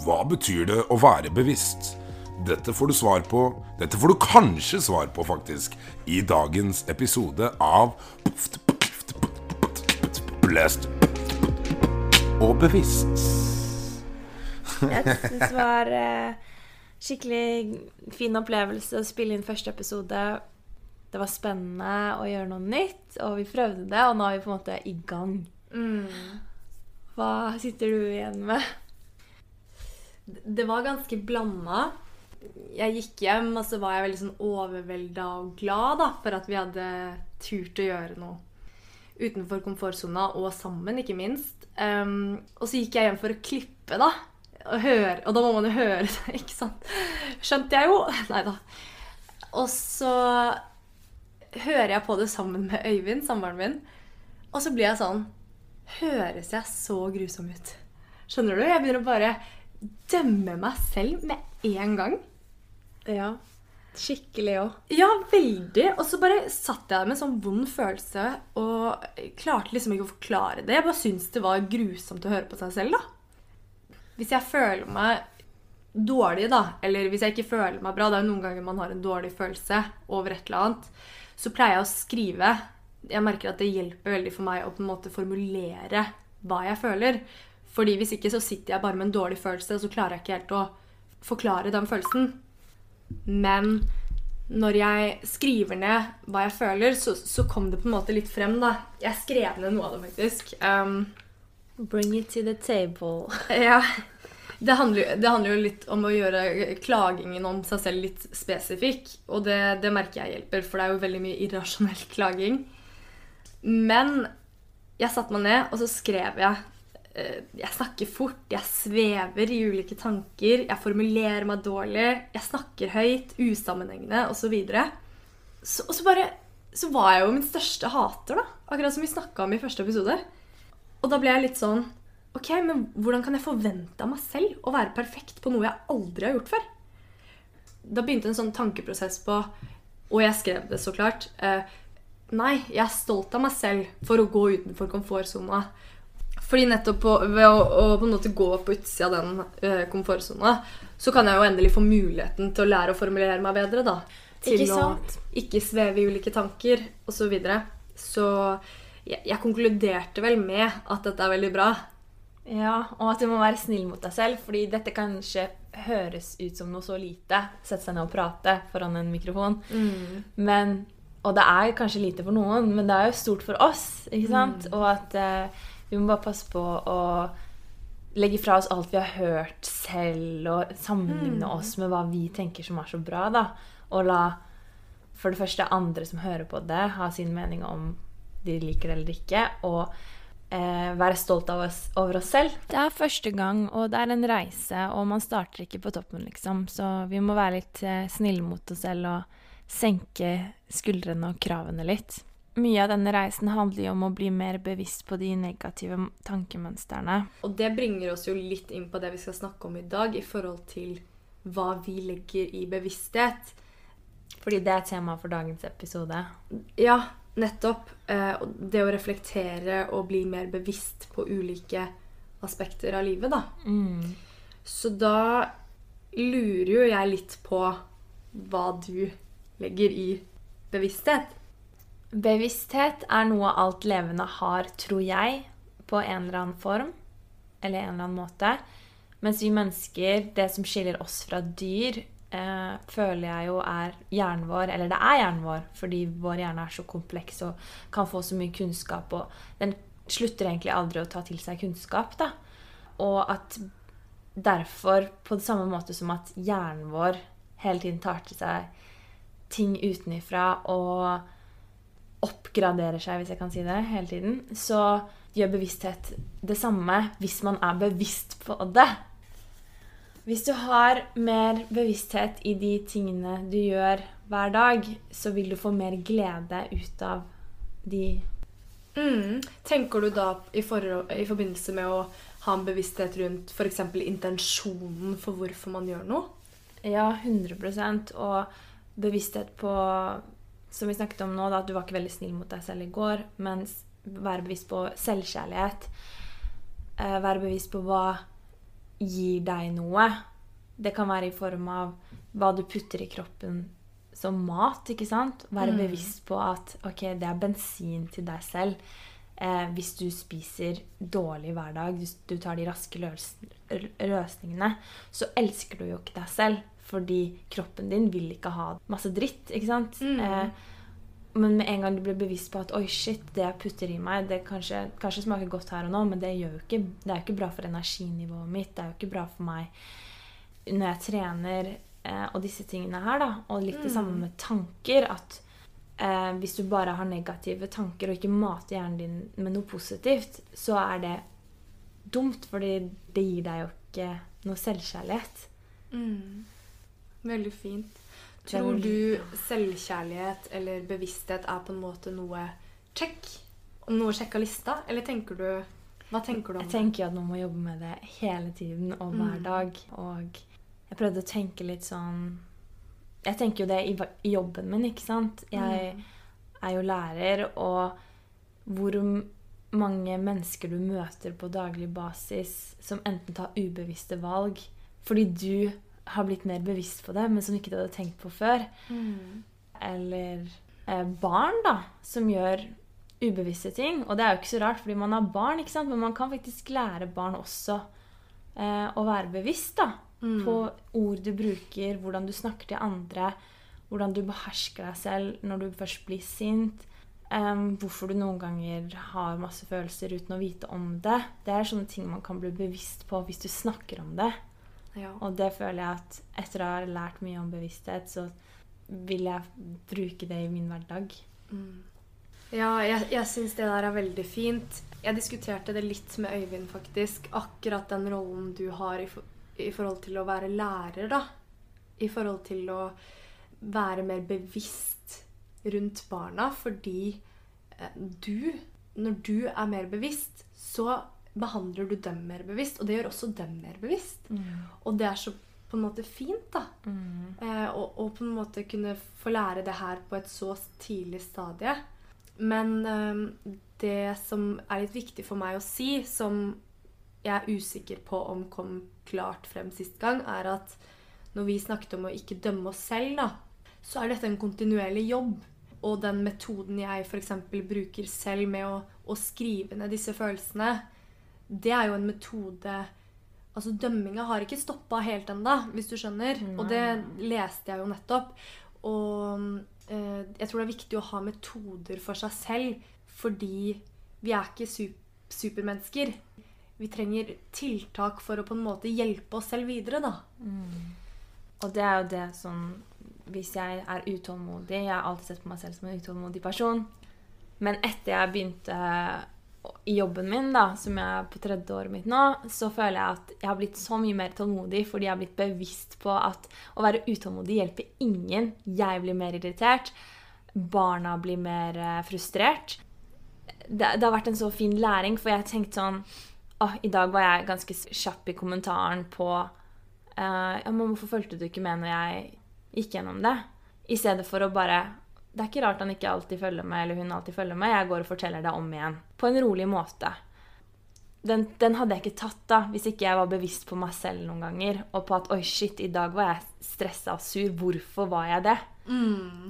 Hva betyr det å være bevisst? Dette får du svar på Dette får du kanskje svar på, faktisk, i dagens episode av Blest og bevisst. Jeg syns det var eh, skikkelig fin opplevelse å spille inn første episode. Det var spennende å gjøre noe nytt, og vi prøvde det, og nå er vi på en måte i gang. Hva sitter du igjen med? Det var ganske blanda. Jeg gikk hjem, og så var jeg veldig sånn overvelda og glad da, for at vi hadde turt å gjøre noe utenfor komfortsona, og sammen, ikke minst. Um, og så gikk jeg hjem for å klippe, da. Og, høre, og da må man jo høre det, ikke sant? Skjønte jeg jo. Nei da. Og så hører jeg på det sammen med Øyvind, samboeren min. Og så blir jeg sånn Høres jeg så grusom ut? Skjønner du? Jeg begynner å bare dømme meg selv med en gang. Ja, skikkelig òg. Ja, veldig. Og så bare satt jeg der med en sånn vond følelse og klarte liksom ikke å forklare det. Jeg bare syntes det var grusomt å høre på seg selv, da. Hvis jeg føler meg dårlig, da, eller hvis jeg ikke føler meg bra Det er jo noen ganger man har en dårlig følelse over et eller annet. Så pleier jeg å skrive. Jeg merker at det hjelper veldig for meg å på en måte formulere hva jeg føler. Fordi hvis ikke så sitter jeg bare med en dårlig følelse, og så klarer jeg ikke helt å forklare den følelsen. Men når jeg skriver ned hva jeg føler, så, så kom det på en måte litt frem. da. Jeg skrev ned noe av det, faktisk. Um, Bring it to the table. ja. Det handler, det handler jo litt om å gjøre klagingen om seg selv litt spesifikk. Og det, det merker jeg hjelper, for det er jo veldig mye irrasjonell klaging. Men jeg satte meg ned, og så skrev jeg. Eh, Jeg snakker fort, jeg svever i ulike tanker, jeg formulerer meg dårlig, jeg snakker høyt, usammenhengende osv. Så videre. og så bare så var jeg jo min største hater, da. Akkurat som vi snakka om i første episode. Og da ble jeg litt sånn Ok, men hvordan kan jeg forvente av meg selv å være perfekt på noe jeg aldri har gjort før? Da begynte en sånn tankeprosess på Og jeg skrev det, så klart. Eh, nei, jeg er stolt av meg selv for å gå utenfor komfortsona. Fordi nettopp på, ved å, å på en måte gå på utsida av den eh, komfortsona, så kan jeg jo endelig få muligheten til å lære å formulere meg bedre, da. Til Ikke å ikke sveve i ulike tanker, osv. Så, videre. så jeg, jeg konkluderte vel med at dette er veldig bra. Ja, og at du må være snill mot deg selv, fordi dette kanskje høres ut som noe så lite. Sette seg ned og prate foran en mikrofon. Men, og det er kanskje lite for noen, men det er jo stort for oss. ikke sant? Og at eh, vi må bare passe på å legge fra oss alt vi har hørt selv, og sammenligne oss med hva vi tenker som er så bra. da. Og la for det første andre som hører på det, ha sin mening om de liker det eller ikke. Og eh, være stolt av oss, over oss selv. Det er første gang, og det er en reise, og man starter ikke på toppen, liksom. Så vi må være litt eh, snille mot oss selv og senke skuldrene og kravene litt. Mye av denne reisen handler jo om å bli mer bevisst på de negative tankemønstrene. Og det bringer oss jo litt inn på det vi skal snakke om i dag, i forhold til hva vi legger i bevissthet. Fordi det er tema for dagens episode. Ja, nettopp. Eh, det å reflektere og bli mer bevisst på ulike aspekter av livet, da. Mm. Så da lurer jo jeg litt på hva du legger i bevissthet. Bevissthet er noe alt levende har, tror jeg, på en eller annen form. Eller en eller annen måte. Mens vi mennesker, det som skiller oss fra dyr, eh, føler jeg jo er hjernen vår. Eller det er hjernen vår, fordi vår hjerne er så kompleks og kan få så mye kunnskap. Og den slutter egentlig aldri å ta til seg kunnskap. da. Og at derfor, på det samme måte som at hjernen vår hele tiden tar til seg ting utenifra og oppgraderer seg, hvis jeg kan si det, hele tiden, så gjør bevissthet det samme hvis man er bevisst på det. Hvis du har mer bevissthet i de tingene du gjør hver dag, så vil du få mer glede ut av de Mm. Tenker du da i, for i forbindelse med å ha en bevissthet rundt f.eks. intensjonen for hvorfor man gjør noe? Ja, 100% Og bevissthet på Som vi snakket om nå, da, at du var ikke veldig snill mot deg selv i går. Men være bevisst på selvkjærlighet. Eh, være bevisst på hva gir deg noe. Det kan være i form av hva du putter i kroppen som mat. ikke sant? Være bevisst på at ok, det er bensin til deg selv. Eh, hvis du spiser dårlig hver dag, hvis du tar de raske løs løsningene, så elsker du jo ikke deg selv. Fordi kroppen din vil ikke ha masse dritt. ikke sant? Eh, men med en gang du blir bevisst på at oi shit, det jeg putter i meg, det kanskje, kanskje smaker godt her og nå, men det, gjør jo ikke, det er jo ikke bra for energinivået mitt. Det er jo ikke bra for meg når jeg trener eh, og disse tingene her. da, Og litt det samme med tanker. At eh, hvis du bare har negative tanker og ikke mater hjernen din med noe positivt, så er det dumt, fordi det gir deg jo ikke noe selvkjærlighet. Mm. Veldig fint. Tror du selvkjærlighet eller bevissthet er på en måte noe check? Noe sjekka lista? Eller tenker du Hva tenker du om det? Jeg tenker at man må jobbe med det hele tiden og hver Mm. dag. Og jeg prøvde å tenke litt sånn Jeg tenker jo det i, i jobben min, ikke sant? Jeg Mm. er jo lærer, og hvor mange mennesker du møter på daglig basis som enten tar ubevisste valg fordi du har blitt mer bevisst på det, men som ikke du hadde tenkt på før. Mm. Eller eh, barn, da, som gjør ubevisste ting. Og det er jo ikke så rart, fordi man har barn, ikke sant? men man kan faktisk lære barn også eh, å være bevisst da, Mm. på ord du bruker, hvordan du snakker til andre, hvordan du behersker deg selv når du først blir sint. Um, hvorfor du noen ganger har masse følelser uten å vite om det. Det er sånne ting man kan bli bevisst på hvis du snakker om det. Ja. Og det føler jeg at etter å ha lært mye om bevissthet, så vil jeg bruke det i min hverdag. Mm. Ja, jeg, jeg syns det der er veldig fint. Jeg diskuterte det litt med Øyvind, faktisk. Akkurat den rollen du har i, for, i forhold til å være lærer, da. I forhold til å være mer bevisst rundt barna, fordi eh, du Når du er mer bevisst, så behandler du dem mer bevisst, og det gjør også dem mer bevisst. Og det er så på en måte fint, da. Eh, og, og på en måte kunne få lære det her på et så tidlig stadie. Men eh, det som er litt viktig for meg å si, som jeg er usikker på om kom klart frem sist gang, er at når vi snakket om å ikke dømme oss selv, da, så er dette en kontinuerlig jobb. Og den metoden jeg f.eks. bruker selv med å, å skrive ned disse følelsene, det er jo en metode Altså, dømminga har ikke stoppa helt ennå, hvis du skjønner. Og det leste jeg jo nettopp. Og eh, jeg tror det er viktig å ha metoder for seg selv, fordi vi er ikke super supermennesker. Vi trenger tiltak for å på en måte hjelpe oss selv videre, da. Og det er jo det som Hvis jeg er utålmodig Jeg har alltid sett på meg selv som en utålmodig person. Men etter jeg begynte i jobben min, da, som jeg er på tredje året mitt nå, så føler jeg at jeg har blitt så mye mer tålmodig fordi jeg har blitt bevisst på at å være utålmodig hjelper ingen. Jeg blir mer irritert. Barna blir mer eh, frustrert. Det, det har vært en så fin læring, for jeg har tenkt sånn Åh, I dag var jeg ganske kjapp i kommentaren på uh, ja, men Hvorfor fulgte du ikke med når jeg gikk gjennom det? I stedet for å bare Det er ikke rart han ikke alltid følger med, eller hun alltid følger med. Jeg går og forteller det om igjen. På en rolig måte. Den, den hadde jeg ikke tatt da, hvis ikke jeg var bevisst på meg selv noen ganger. Og på at oi, shit, i dag var jeg stressa og sur. Hvorfor var jeg det?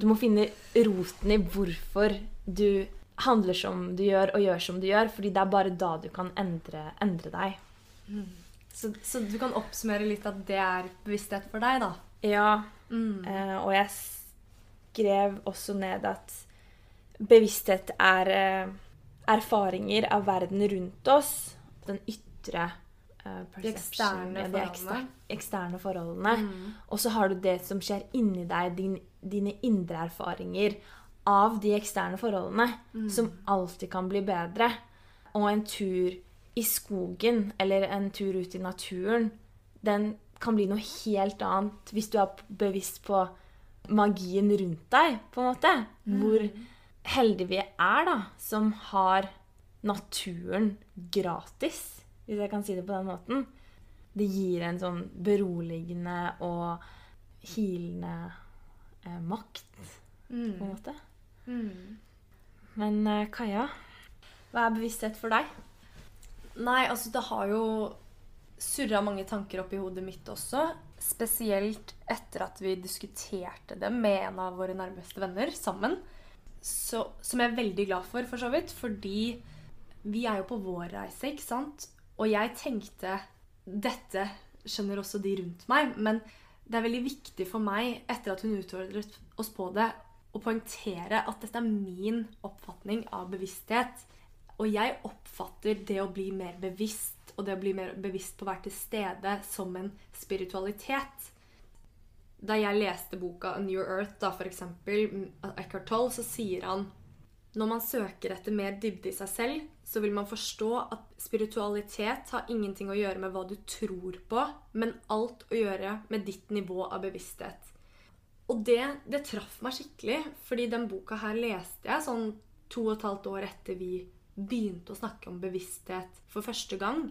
Du må finne roten i hvorfor du handler som du gjør, og gjør som du gjør. fordi det er bare da du kan endre, endre deg. Så, så du kan oppsummere litt at det er bevissthet for deg, da. Ja, Mm. Eh, og jeg skrev også ned at bevissthet er eh, erfaringer av verden rundt oss. Den ytre uh, perception, eksterne de ekster- eksterne forholdene. Mm. Og så har du det som skjer inni deg, din, dine indre erfaringer av de eksterne forholdene, som alltid kan bli bedre. Og en tur i skogen eller en tur ut i naturen, den kan bli noe helt annet hvis du er bevisst på magien rundt deg, på en måte. Hvor heldige vi er, da, som har naturen gratis, hvis jeg kan si det på den måten. Det gir en sånn beroligende og hilende eh, makt, på en måte. Mm. Men eh, Kaja, hva er bevissthet for deg? Nei, altså det har jo surra mange tanker opp i hodet mitt også. Spesielt etter at vi diskuterte det med en av våre nærmeste venner sammen. Så, som jeg er veldig glad for, for så vidt. Fordi vi er jo på vår reise, ikke sant? Og jeg tenkte Dette skjønner også de rundt meg, men det er veldig viktig for meg, etter at hun utfordret oss på det, å poengtere at dette er min oppfatning av bevissthet. Og jeg oppfatter det å bli mer bevisst og det å bli mer bevisst på å være til stede som en spiritualitet. Da jeg leste boka A New Earth, da, av Eckhart Toll, så sier han når man søker etter mer dybde i seg selv, så vil man forstå at spiritualitet har ingenting å gjøre med hva du tror på, men alt å gjøre med ditt nivå av bevissthet. Og det, det traff meg skikkelig, fordi den boka her leste jeg sånn to og et halvt år etter vi begynte å snakke om bevissthet for første gang.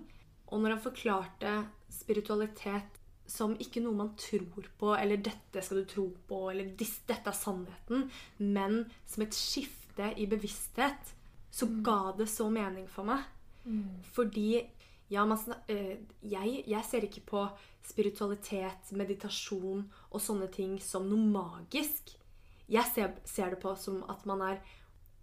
Og når han forklarte spiritualitet som ikke noe man tror på, eller 'dette skal du tro på', eller 'dette er sannheten', men som et skifte i bevissthet, så Mm. ga det så mening for meg. Fordi ja, man, eh, jeg, jeg ser ikke på spiritualitet, meditasjon og sånne ting som noe magisk. Jeg ser, ser det på som at man er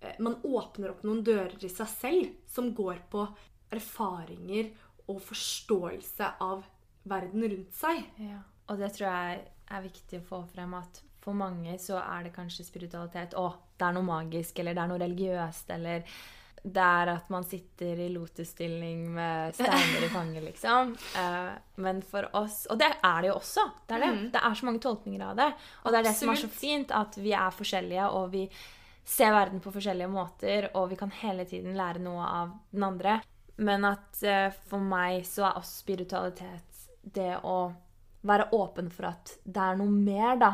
eh, Man åpner opp noen dører i seg selv som går på erfaringer og forståelse av verden rundt seg. Ja. Og det tror jeg er viktig å få frem at for mange så er det kanskje spiritualitet Å, det er noe magisk, eller det er noe religiøst, eller det er at man sitter i lotusstilling med steiner i fanget, liksom. Eh, men for oss Og det er det jo også. Det er det. Det er så mange tolkninger av det. Og det er det som er så fint, at vi er forskjellige, og vi ser verden på forskjellige måter, og vi kan hele tiden lære noe av den andre. Men at eh, for meg så er også spiritualitet det å være åpen for at det er noe mer, da.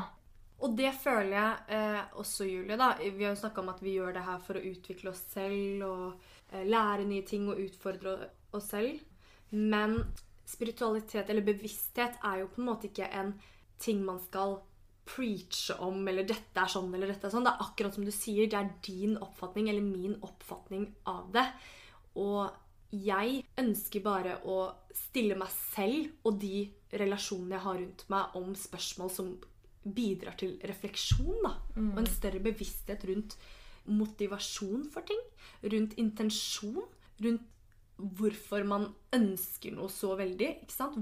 Og det føler jeg eh, også, Julie. da. Vi har jo snakka om at vi gjør det her for å utvikle oss selv og eh, lære nye ting og utfordre oss selv. Men spiritualitet eller bevissthet er jo på en måte ikke en ting man skal preache om, eller 'dette er sånn', eller 'dette er sånn'. Det er akkurat som du sier, det er din oppfatning eller min oppfatning av det. Og jeg ønsker bare å stille meg selv og de relasjonene jeg har rundt meg, om spørsmål som bidrar til refleksjon. Da. Og en større bevissthet rundt motivasjon for ting. Rundt intensjon. Rundt hvorfor man ønsker noe så veldig. Ikke sant?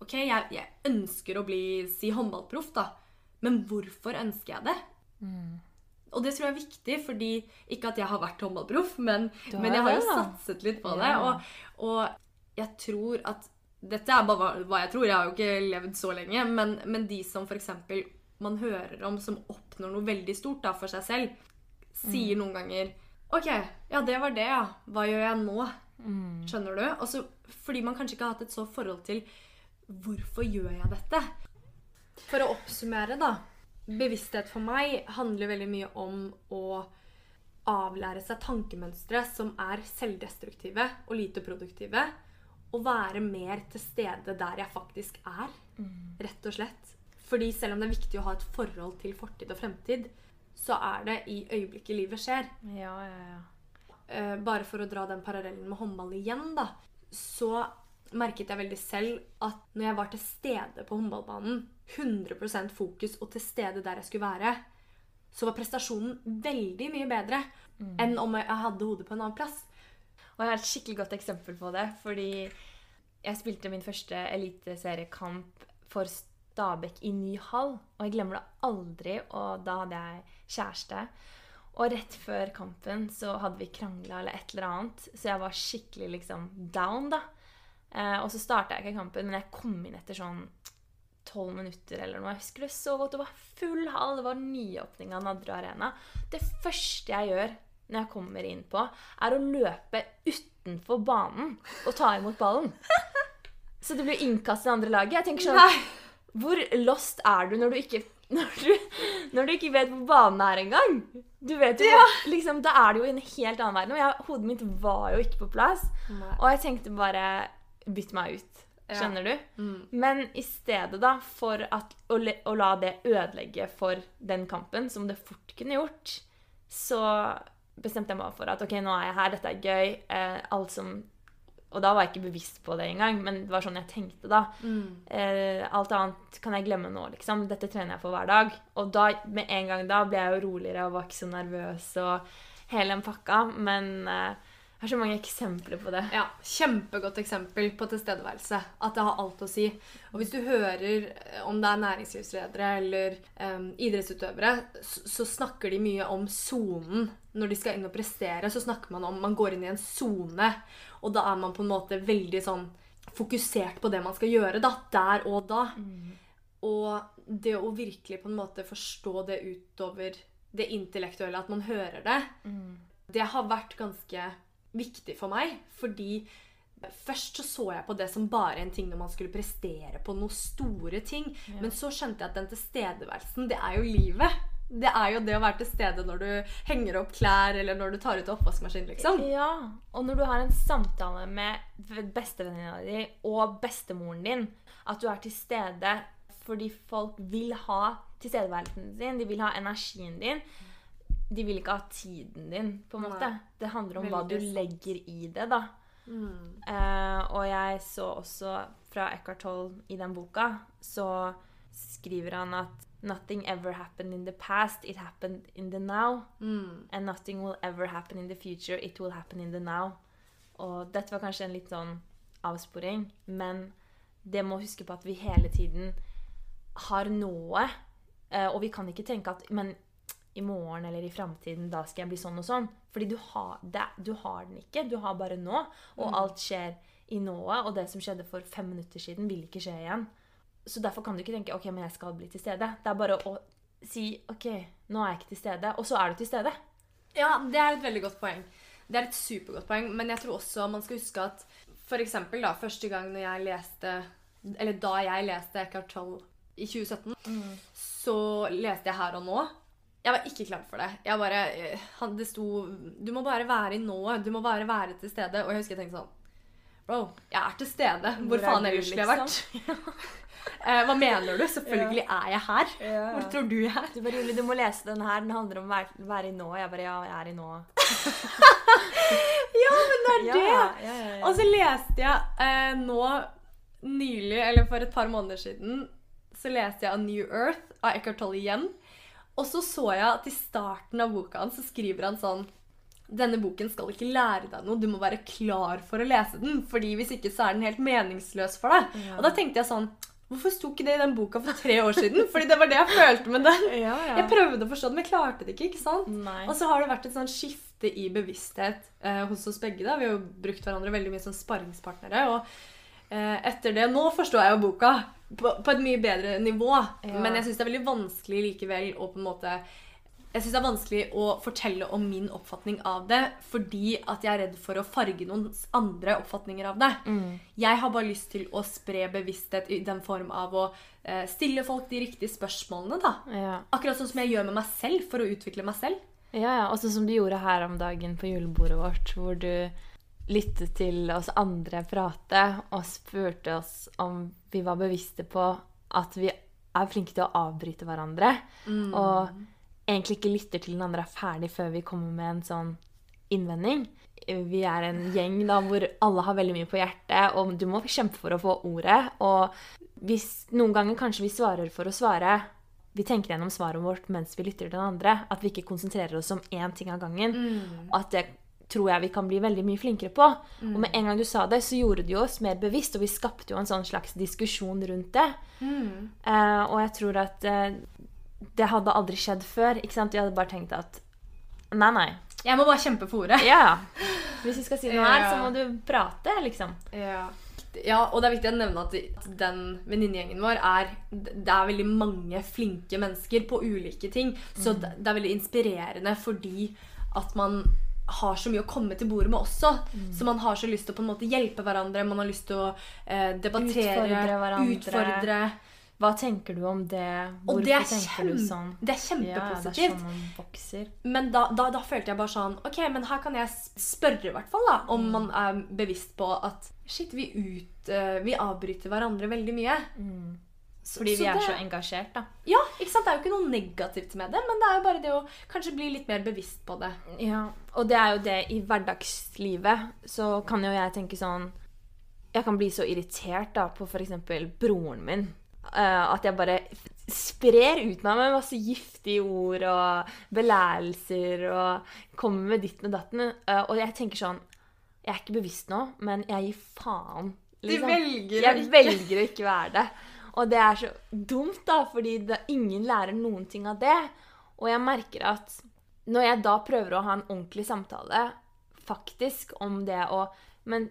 Ok, jeg, jeg ønsker å bli si håndballproff, da. Men hvorfor ønsker jeg det? Og det tror jeg er viktig, fordi ikke at jeg har vært håndballproff, men, men jeg har jo satset litt på det. Ja. Og, og jeg tror at Dette er bare hva- jeg tror, jeg har jo ikke levd så lenge. Men, men de som f.eks. man hører om som oppnår noe veldig stort da, for seg selv, sier Mm. noen ganger OK, ja, det var det, ja. Hva gjør jeg nå? Mm. Skjønner du? Også, fordi man kanskje ikke har hatt et så forhold til Hvorfor gjør jeg dette? For å oppsummere, da. Bevissthet for meg handler veldig mye om å avlære seg tankemønstre som er selvdestruktive og lite produktive. Og være mer til stede der jeg faktisk er. Rett og slett. Fordi selv om det er viktig å ha et forhold til fortid og fremtid, så er det i øyeblikket livet skjer. Ja, ja, ja. Eh, bare for å dra den parallellen med håndball igjen, da, så merket jeg veldig selv at når jeg var til stede på håndballbanen, 100% fokus og til stede der jeg skulle være, så var prestasjonen veldig mye bedre enn om jeg hadde hodet på en annen plass. Og jeg har et skikkelig godt eksempel på det, fordi jeg spilte min første eliteseriekamp for Stabæk i ny hall. Og jeg glemmer det aldri, og da hadde jeg kjæreste. Og rett før kampen så hadde vi krangla eller et eller annet, så jeg var skikkelig liksom down, da. Eh, og så starta jeg ikke kampen, men jeg kom inn etter sånn tolv minutter eller noe. Jeg husker det så godt. Det var full hall. Det var nyåpning av Nadre Arena. Det første jeg gjør når jeg kommer inn på, er å løpe utenfor banen og ta imot ballen. Så det blir innkast til det andre laget. Jeg tenker sånn Hvor lost er du når du ikke når du, når du ikke vet hvor banen er engang? Du vet jo, liksom, Da er det jo i en helt annen verden. Og jeg, hodet mitt var jo ikke på plass. Nei. Og jeg tenkte bare Bytt meg ut. Skjønner du? Mm. Men i stedet, da, for at, å, å la det ødelegge for den kampen, som det fort kunne gjort, så bestemte jeg meg for at ok, nå er jeg her, dette er gøy. Eh, alt som Og da var jeg ikke bevisst på det engang, men det var sånn jeg tenkte da. Eh, alt annet kan jeg glemme nå, liksom. Dette trener jeg for hver dag. Og da, med en gang da ble jeg jo roligere og var ikke så nervøs og hele den pakka. Men eh, jeg har så mange eksempler på det. Ja, Kjempegodt eksempel på tilstedeværelse. At det har alt å si. Og hvis du hører eh, om det er næringslivsledere eller um, idrettsutøvere, så, så snakker de mye om sonen. Når de skal inn og prestere, så snakker man om man går inn i en sone. Og da er man på en måte veldig sånn fokusert på det man skal gjøre, da. Der og da. Og det å virkelig på en måte forstå det utover det intellektuelle, at man hører det, det har vært ganske viktig for meg. Fordi først så så jeg på det som bare en ting når man skulle prestere på noen store ting. Men så skjønte jeg at den tilstedeværelsen, det er jo livet. Det er jo det å være til stede når du henger opp klær, eller når du tar ut oppvaskmaskinen, liksom. Ja, og når du har en samtale med bestevenninna di og bestemoren din, at du er til stede fordi folk vil ha tilstedeværelsen din, de vil ha energien din. De vil ikke ha tiden din, på en måte. Nei. Det handler om hva du sant. legger i det, da. Eh, og jeg så også fra Eckhart Tolle i den boka, så skriver han at Nothing ever happened in the past, it happened in the now. And nothing will ever happen in the future, it will happen in the now. Og dette var kanskje en litt sånn avsporing, men det må huske på at vi hele tiden har noe. Uh, Og vi kan ikke tenke at Men i morgen eller i framtiden, da skal jeg bli sånn og sånn. Fordi du har, det, du har den ikke. Du har bare nå. Og alt skjer i nået. Og det som skjedde for fem minutter siden, vil ikke skje igjen. Så derfor kan du ikke tenke ok, men jeg skal bli til stede. Det er bare å si ok, nå er jeg ikke til stede. Og så er du til stede. Ja, det er et veldig godt poeng. Det er et supergodt poeng, men jeg tror også man skal huske at eksempel da, første gang når jeg leste Eller da jeg leste Eckhart Tolle i 2017, så leste jeg Her og nå. Jeg var ikke klar for det. Jeg bare, eh, han, det sto Du må bare være i nået. Du må bare være til stede. Og jeg husker jeg tenkte sånn Bro, jeg er til stede. Hvor, Hvor faen du, ellers skulle jeg vært? Eh, hva mener du? Selvfølgelig er jeg her. Hvor tror du jeg er? Du bare, Julie, du må lese den her. Den handler om å være, være i nå. Jeg bare, ja, jeg er i nå. Ja, men det er Ja, det! ja, ja, ja. Og så leste jeg eh, nå nylig, eller for et par måneder siden, så leste jeg A New Earth av Eckhart Tolle igjen. Og så så jeg at i starten av boka hans så skriver han sånn Denne boken skal ikke lære deg noe, du må være klar for å lese den. fordi hvis ikke så er den helt meningsløs for deg. Ja. Og da tenkte jeg sånn Hvorfor sto ikke det i den boka for tre år siden? Fordi det var det jeg følte med den. Ja, ja. Jeg prøvde å forstå det, men jeg klarte det ikke. ikke sant? Nei. Og så har det vært et sånn skifte i bevissthet eh, hos oss begge. da. Vi har jo brukt hverandre veldig mye som sparringspartnere. Og etter det Nå forstår jeg jo boka på, på et mye bedre nivå. Ja. Men jeg syns det er veldig vanskelig likevel å på en måte jeg synes det er vanskelig å fortelle om min oppfatning av det fordi at jeg er redd for å farge noen andre oppfatninger av det. Mm. Jeg har bare lyst til å spre bevissthet i den form av å eh, stille folk de riktige spørsmålene. da. Ja, Akkurat sånn som jeg gjør med meg selv for å utvikle meg selv. ja. ja. Og sånn som du gjorde her om dagen på julebordet vårt, hvor du lyttet til oss andre prate og spurte oss om vi var bevisste på at vi er flinke til å avbryte hverandre. Og egentlig ikke lytter til den andre er ferdig før vi kommer med en sånn innvending. Vi er en gjeng da hvor alle har veldig mye på hjertet, og du må kjempe for å få ordet. Og hvis noen ganger kanskje vi svarer for å svare Vi tenker gjennom svaret vårt mens vi lytter til den andre. At vi ikke konsentrerer oss om én ting av gangen. Og at det tror jeg vi kan bli veldig mye flinkere på. Og med en gang du sa det, så gjorde jo oss mer bevisst, og vi skapte jo en sånn slags diskusjon rundt det. Eh, og jeg tror at uh, det hadde aldri skjedd før. ikke sant? Vi hadde bare tenkt at nei, nei. Jeg må bare kjempe for ordet. Ja. Hvis vi skal si noe her, så må du prate, liksom. Ja. Ja, og det er viktig å nevne at den venninnegjengen vår er Det er veldig mange flinke mennesker på ulike ting. Så det, det er veldig inspirerende fordi at man har så mye å komme til bordet med også. Så man har så lyst til å på en måte hjelpe hverandre. Man har lyst til å eh, debattere, Utfordre hverandre. utfordre. Hva tenker du om det? Hvorfor det er, tenker du sånn? det er kjempepositivt. Ja, det er sånn man vokser. Men da, da, da følte jeg bare sånn Ok, men her kan jeg spørre, i hvert fall, da, om man er bevisst på at shit, vi, ut, Uh, vi avbryter hverandre veldig mye. Fordi vi så er det- så engasjert, da. Ja, ikke sant? Det er jo ikke noe negativt med det, men det er jo bare det å kanskje bli litt mer bevisst på det. Ja, og det er jo det i hverdagslivet. Så kan jo jeg tenke sånn Jeg kan bli så irritert da på f.eks. broren min. Uh, at jeg bare sprer ut meg med masse giftige ord og belærelser og kommer med ditten og datten. Uh, og jeg tenker sånn Jeg er ikke bevisst nå, men jeg gir faen. liksom. velger å Jeg velger å ikke være det. Og det er så dumt, da, fordi det, ingen lærer noen ting av det. Og jeg merker at når jeg da prøver å ha en ordentlig samtale faktisk om det å Men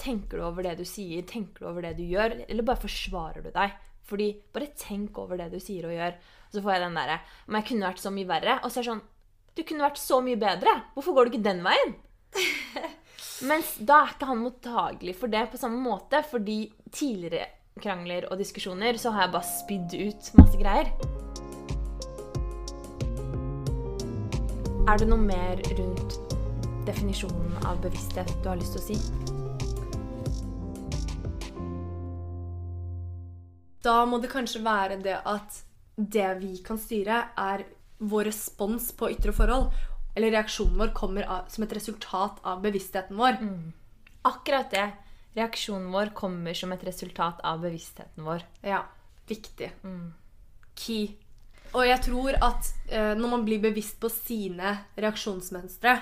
tenker du over det du sier? Tenker du over det du gjør? Eller bare forsvarer du deg? Fordi bare tenk over det du sier og gjør. Så får jeg den derre Men jeg kunne vært så mye verre. Og så er det sånn Du kunne vært så mye bedre. Hvorfor går du ikke den veien? Mens da er ikke han mottagelig for det på samme måte, fordi tidligere krangler og diskusjoner så har jeg bare spydd ut masse greier. Er det noe mer rundt definisjonen av bevissthet du har lyst til å si? Da må det kanskje være det at det vi kan styre, er vår respons på ytre forhold. Eller reaksjonen vår kommer av, som et resultat av bevisstheten vår. Akkurat det. Reaksjonen vår kommer som et resultat av bevisstheten vår. Ja, viktig. Key. Og jeg tror at eh, når man blir bevisst på sine reaksjonsmønstre,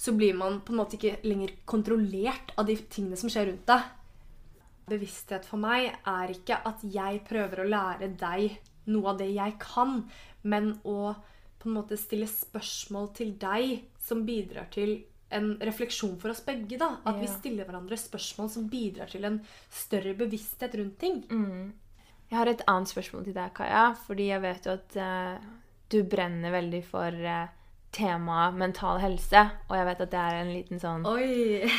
så blir man på en måte ikke lenger kontrollert av de tingene som skjer rundt deg. Bevissthet for meg er ikke at jeg prøver å lære deg noe av det jeg kan, men å på en måte stille spørsmål til deg som bidrar til en refleksjon for oss begge. da. At vi stiller hverandre spørsmål som bidrar til en større bevissthet rundt ting. Jeg har et annet spørsmål til deg, Kaja. Fordi jeg vet jo at uh, du brenner veldig for uh, temaet mental helse. Og jeg vet at det er en liten sånn Oi!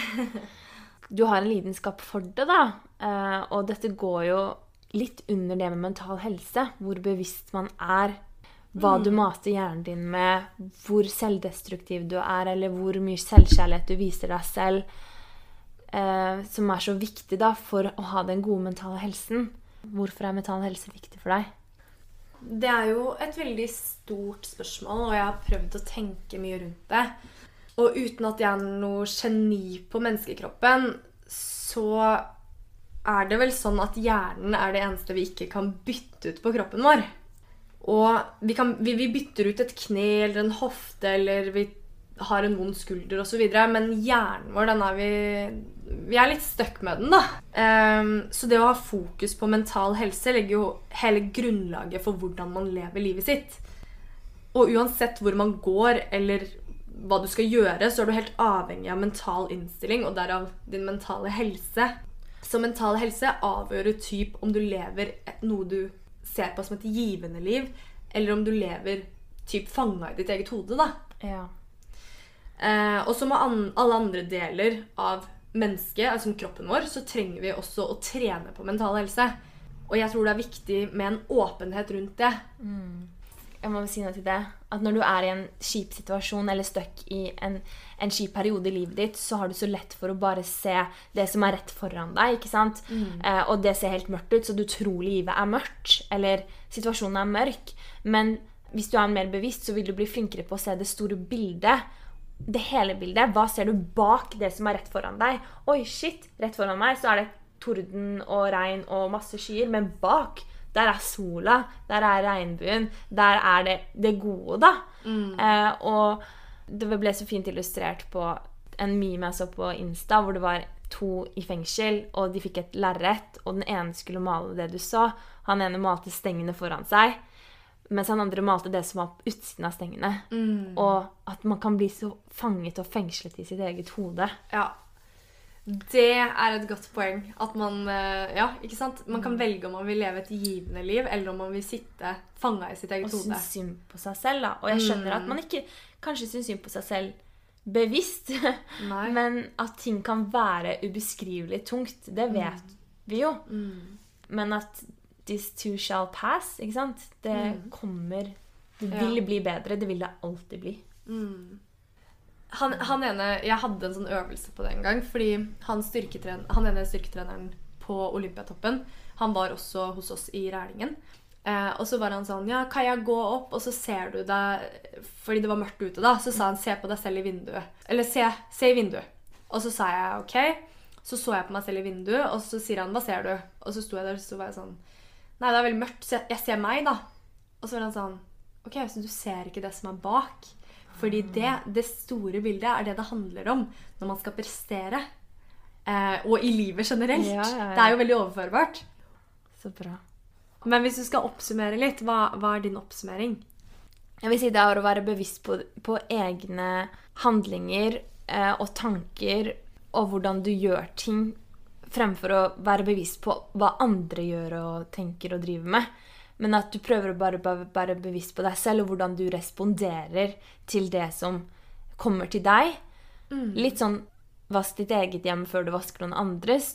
Du har en lidenskap for det, da. Uh, og dette går jo litt under det med mental helse. Hvor bevisst man er. Hva du mater hjernen din med. Hvor selvdestruktiv du er, eller hvor mye selvkjærlighet du viser deg selv. Eh, som er så viktig da for å ha den gode mentale helsen. Hvorfor er mental helse viktig for deg? Det er jo et veldig stort spørsmål, og jeg har prøvd å tenke mye rundt det. Og uten at jeg er noe geni på menneskekroppen, så er det vel sånn at hjernen er det eneste vi ikke kan bytte ut på kroppen vår. Og vi, kan, vi, vi bytter ut et kne eller en hofte, eller vi har en vond skulder osv., men hjernen vår, den er vi Vi er litt stuck med den, da. Um, så det å ha fokus på mental helse legger jo hele grunnlaget for hvordan man lever livet sitt. Og uansett hvor man går, eller hva du skal gjøre, så er du helt avhengig av mental innstilling, og derav din mentale helse. Så mental helse avgjør typ om du lever noe du ser på som et givende liv, eller om du lever typ fanga i ditt eget hode, da. Ja. Eh, og som an alle andre deler av mennesket, altså som kroppen vår, så trenger vi også å trene på mental helse. Og jeg tror det er viktig med en åpenhet rundt det. Jeg må si noe til det. At når du er i en kjip situasjon eller stuck i en, en kjip periode i livet ditt, så har du så lett for å bare se det som er rett foran deg. ikke sant? Eh, og det ser helt mørkt ut, så du tror livet er mørkt. Eller situasjonen er mørk. Men hvis du er mer bevisst, så vil du bli flinkere på å se det store bildet. Det hele bildet. Hva ser du bak det som er rett foran deg? Oi, shit! Rett foran meg så er det torden og regn og masse skyer. Men bak der er sola, der er regnbuen, der er det det gode, da. Eh, og det ble så fint illustrert på en meme jeg så på Insta, hvor det var to i fengsel, og de fikk et lerret, og den ene skulle male det du så. Han ene malte stengene foran seg, mens han andre malte det som var på utsiden av stengene. Og at man kan bli så fanget og fengslet i sitt eget hode. Ja. Det er et godt poeng. At man eh, Ja, ikke sant? Man kan velge om man vil leve et givende liv, eller om man vil sitte fanga i sitt eget hode. Og synes synd på seg selv, da. Og jeg skjønner at man ikke kanskje syns synd på seg selv bevisst, Nei. men at ting kan være ubeskrivelig tungt, det vet vi jo. Men at this too shall pass, ikke sant? Det kommer Det vil Ja. bli bedre. Det vil det alltid bli. Han, han ene, Jeg hadde en sånn øvelse på det en gang. Fordi han, han ene styrketreneren på Olympiatoppen Han var også hos oss i Rælingen. Eh, og så var han sånn Ja, kan jeg gå opp, og så ser du deg Fordi det var mørkt ute, da. Så sa han se på deg selv i vinduet. Eller se, se i vinduet. Og så sa jeg OK. Så så jeg på meg selv i vinduet, og så sier han hva ser du? Og så sto jeg der og så var jeg sånn Nei, det er veldig mørkt, så jeg- jeg ser meg, da. Og så var han sånn OK, så du ser ikke det som er bak. Fordi det, det store bildet er det det handler om når man skal prestere. Eh, og i livet generelt. Ja, ja, ja. Det er jo veldig overførbart. Så bra. Men hvis du skal oppsummere litt, hva, hva er din oppsummering? Jeg vil si det er å være bevisst på, på egne handlinger eh, og tanker og hvordan du gjør ting, fremfor å være bevisst på hva andre gjør og tenker og driver med. Men at du prøver å bare være bevisst på deg selv og hvordan du responderer til det som kommer til deg. Litt sånn vask ditt eget hjem før du vasker noen andres.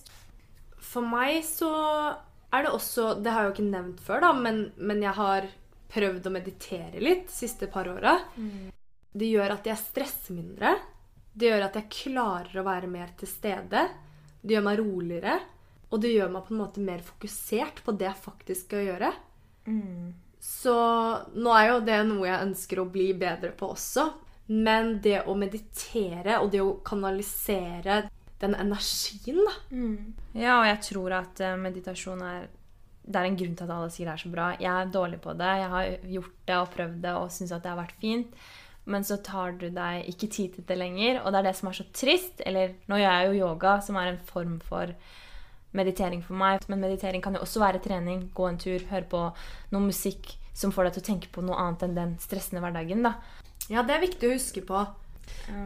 For meg så er det også Det har jeg jo ikke nevnt før, da, men, men jeg har prøvd å meditere litt de siste par åra. Det gjør at jeg stresser mindre. Det gjør at jeg klarer å være mer til stede. Det gjør meg roligere. Og det gjør meg på en måte mer fokusert på det jeg faktisk skal gjøre. Så nå er jo det noe jeg ønsker å bli bedre på også. Men det å meditere og det å kanalisere den energien, da Ja, og jeg tror at eh, meditasjon er Det er en grunn til at alle sier det er så bra. Jeg er dårlig på det. Jeg har gjort det og prøvd det og syns at det har vært fint. Men så tar du deg ikke tid til det lenger, og det er det som er så trist. Eller nå gjør jeg jo yoga, som er en form for meditering for meg. Men meditering kan jo også være trening. Gå en tur, høre på noe musikk som får deg til å tenke på noe annet enn den stressende hverdagen. da. Ja, det er viktig å huske på.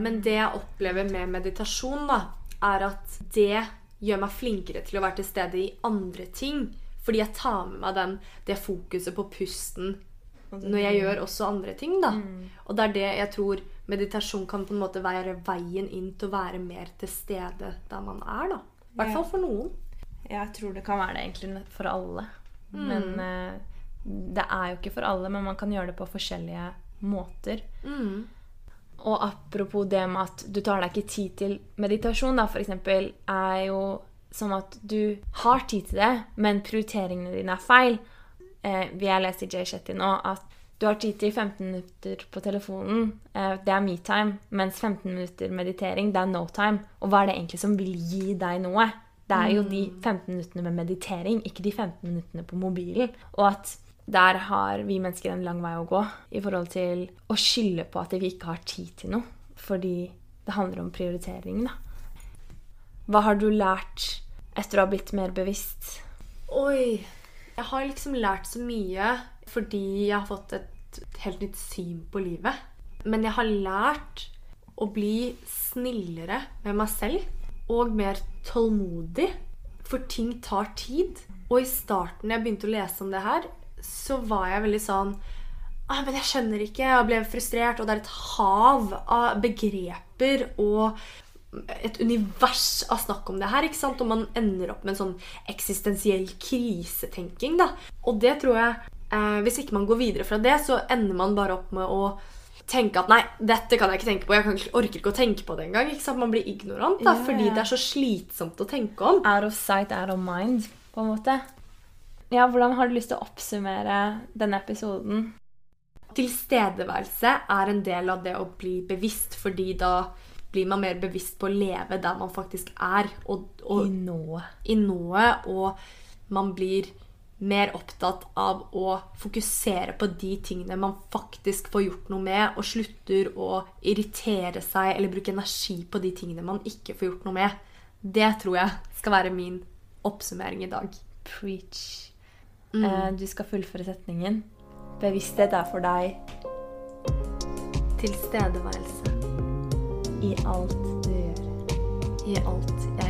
Men det jeg opplever med meditasjon, da, er at det gjør meg flinkere til å være til stede i andre ting. Fordi jeg tar med meg den, det fokuset på pusten når jeg gjør også andre ting. da. Og det er det jeg tror meditasjon kan på en måte være veien inn til å være mer til stede der man er. da. I hvert fall for noen. Jeg tror det kan være det egentlig for alle. Men eh, det er jo ikke for alle, men man kan gjøre det på forskjellige måter. Og apropos det med at du tar deg ikke tid til meditasjon, da, eksempel, er jo sånn at du har tid til det, men prioriteringene dine er feil. Eh, vi har lest i Jay Shetty nå at du har tid til 15 minutter på telefonen. Eh, det er me-time. Mens 15 minutter meditering, det er no time. Og hva er det egentlig som vil gi deg noe? Det er jo de 15 minuttene med meditering, ikke de 15 minuttene på mobilen. Og at der har vi mennesker en lang vei å gå i forhold til å skylde på at vi ikke har tid til noe. Fordi det handler om prioritering, da. Hva har du lært etter å ha blitt mer bevisst? Oi. Jeg har liksom lært så mye fordi jeg har fått et helt nytt syn på livet. Men jeg har lært å bli snillere med meg selv og mer tålmodig. For ting tar tid. Og i starten jeg begynte å lese om det her, så var jeg veldig sånn ah, men jeg skjønner ikke. Jeg ble frustrert, og det er et hav av begreper og et univers av snakk om det her. ikke sant? Og man ender opp med en sånn eksistensiell krisetenking. da. Og det tror jeg eh, Hvis ikke man går videre fra det, så ender man bare opp med å tenke at nei, dette kan jeg ikke tenke på. Jeg kan ikke, orker ikke å tenke på det engang. Man blir ignorant da, yeah. fordi det er så slitsomt å tenke om. Out of sight, out of mind, på en måte. Ja, Hvordan har du lyst til å oppsummere denne episoden? Tilstedeværelse er en del av det å bli bevisst, fordi da blir man mer bevisst på å leve der man faktisk er, og, og I nået. i nået, og man blir mer opptatt av å fokusere på de tingene man faktisk får gjort noe med, og slutter å irritere seg eller bruke energi på de tingene man ikke får gjort noe med. Det tror jeg skal være min oppsummering i dag. Preach. Eh, du skal fullføre setningen. Bevissthet er for deg Tilstedeværelse i alt du gjør. i alt jeg.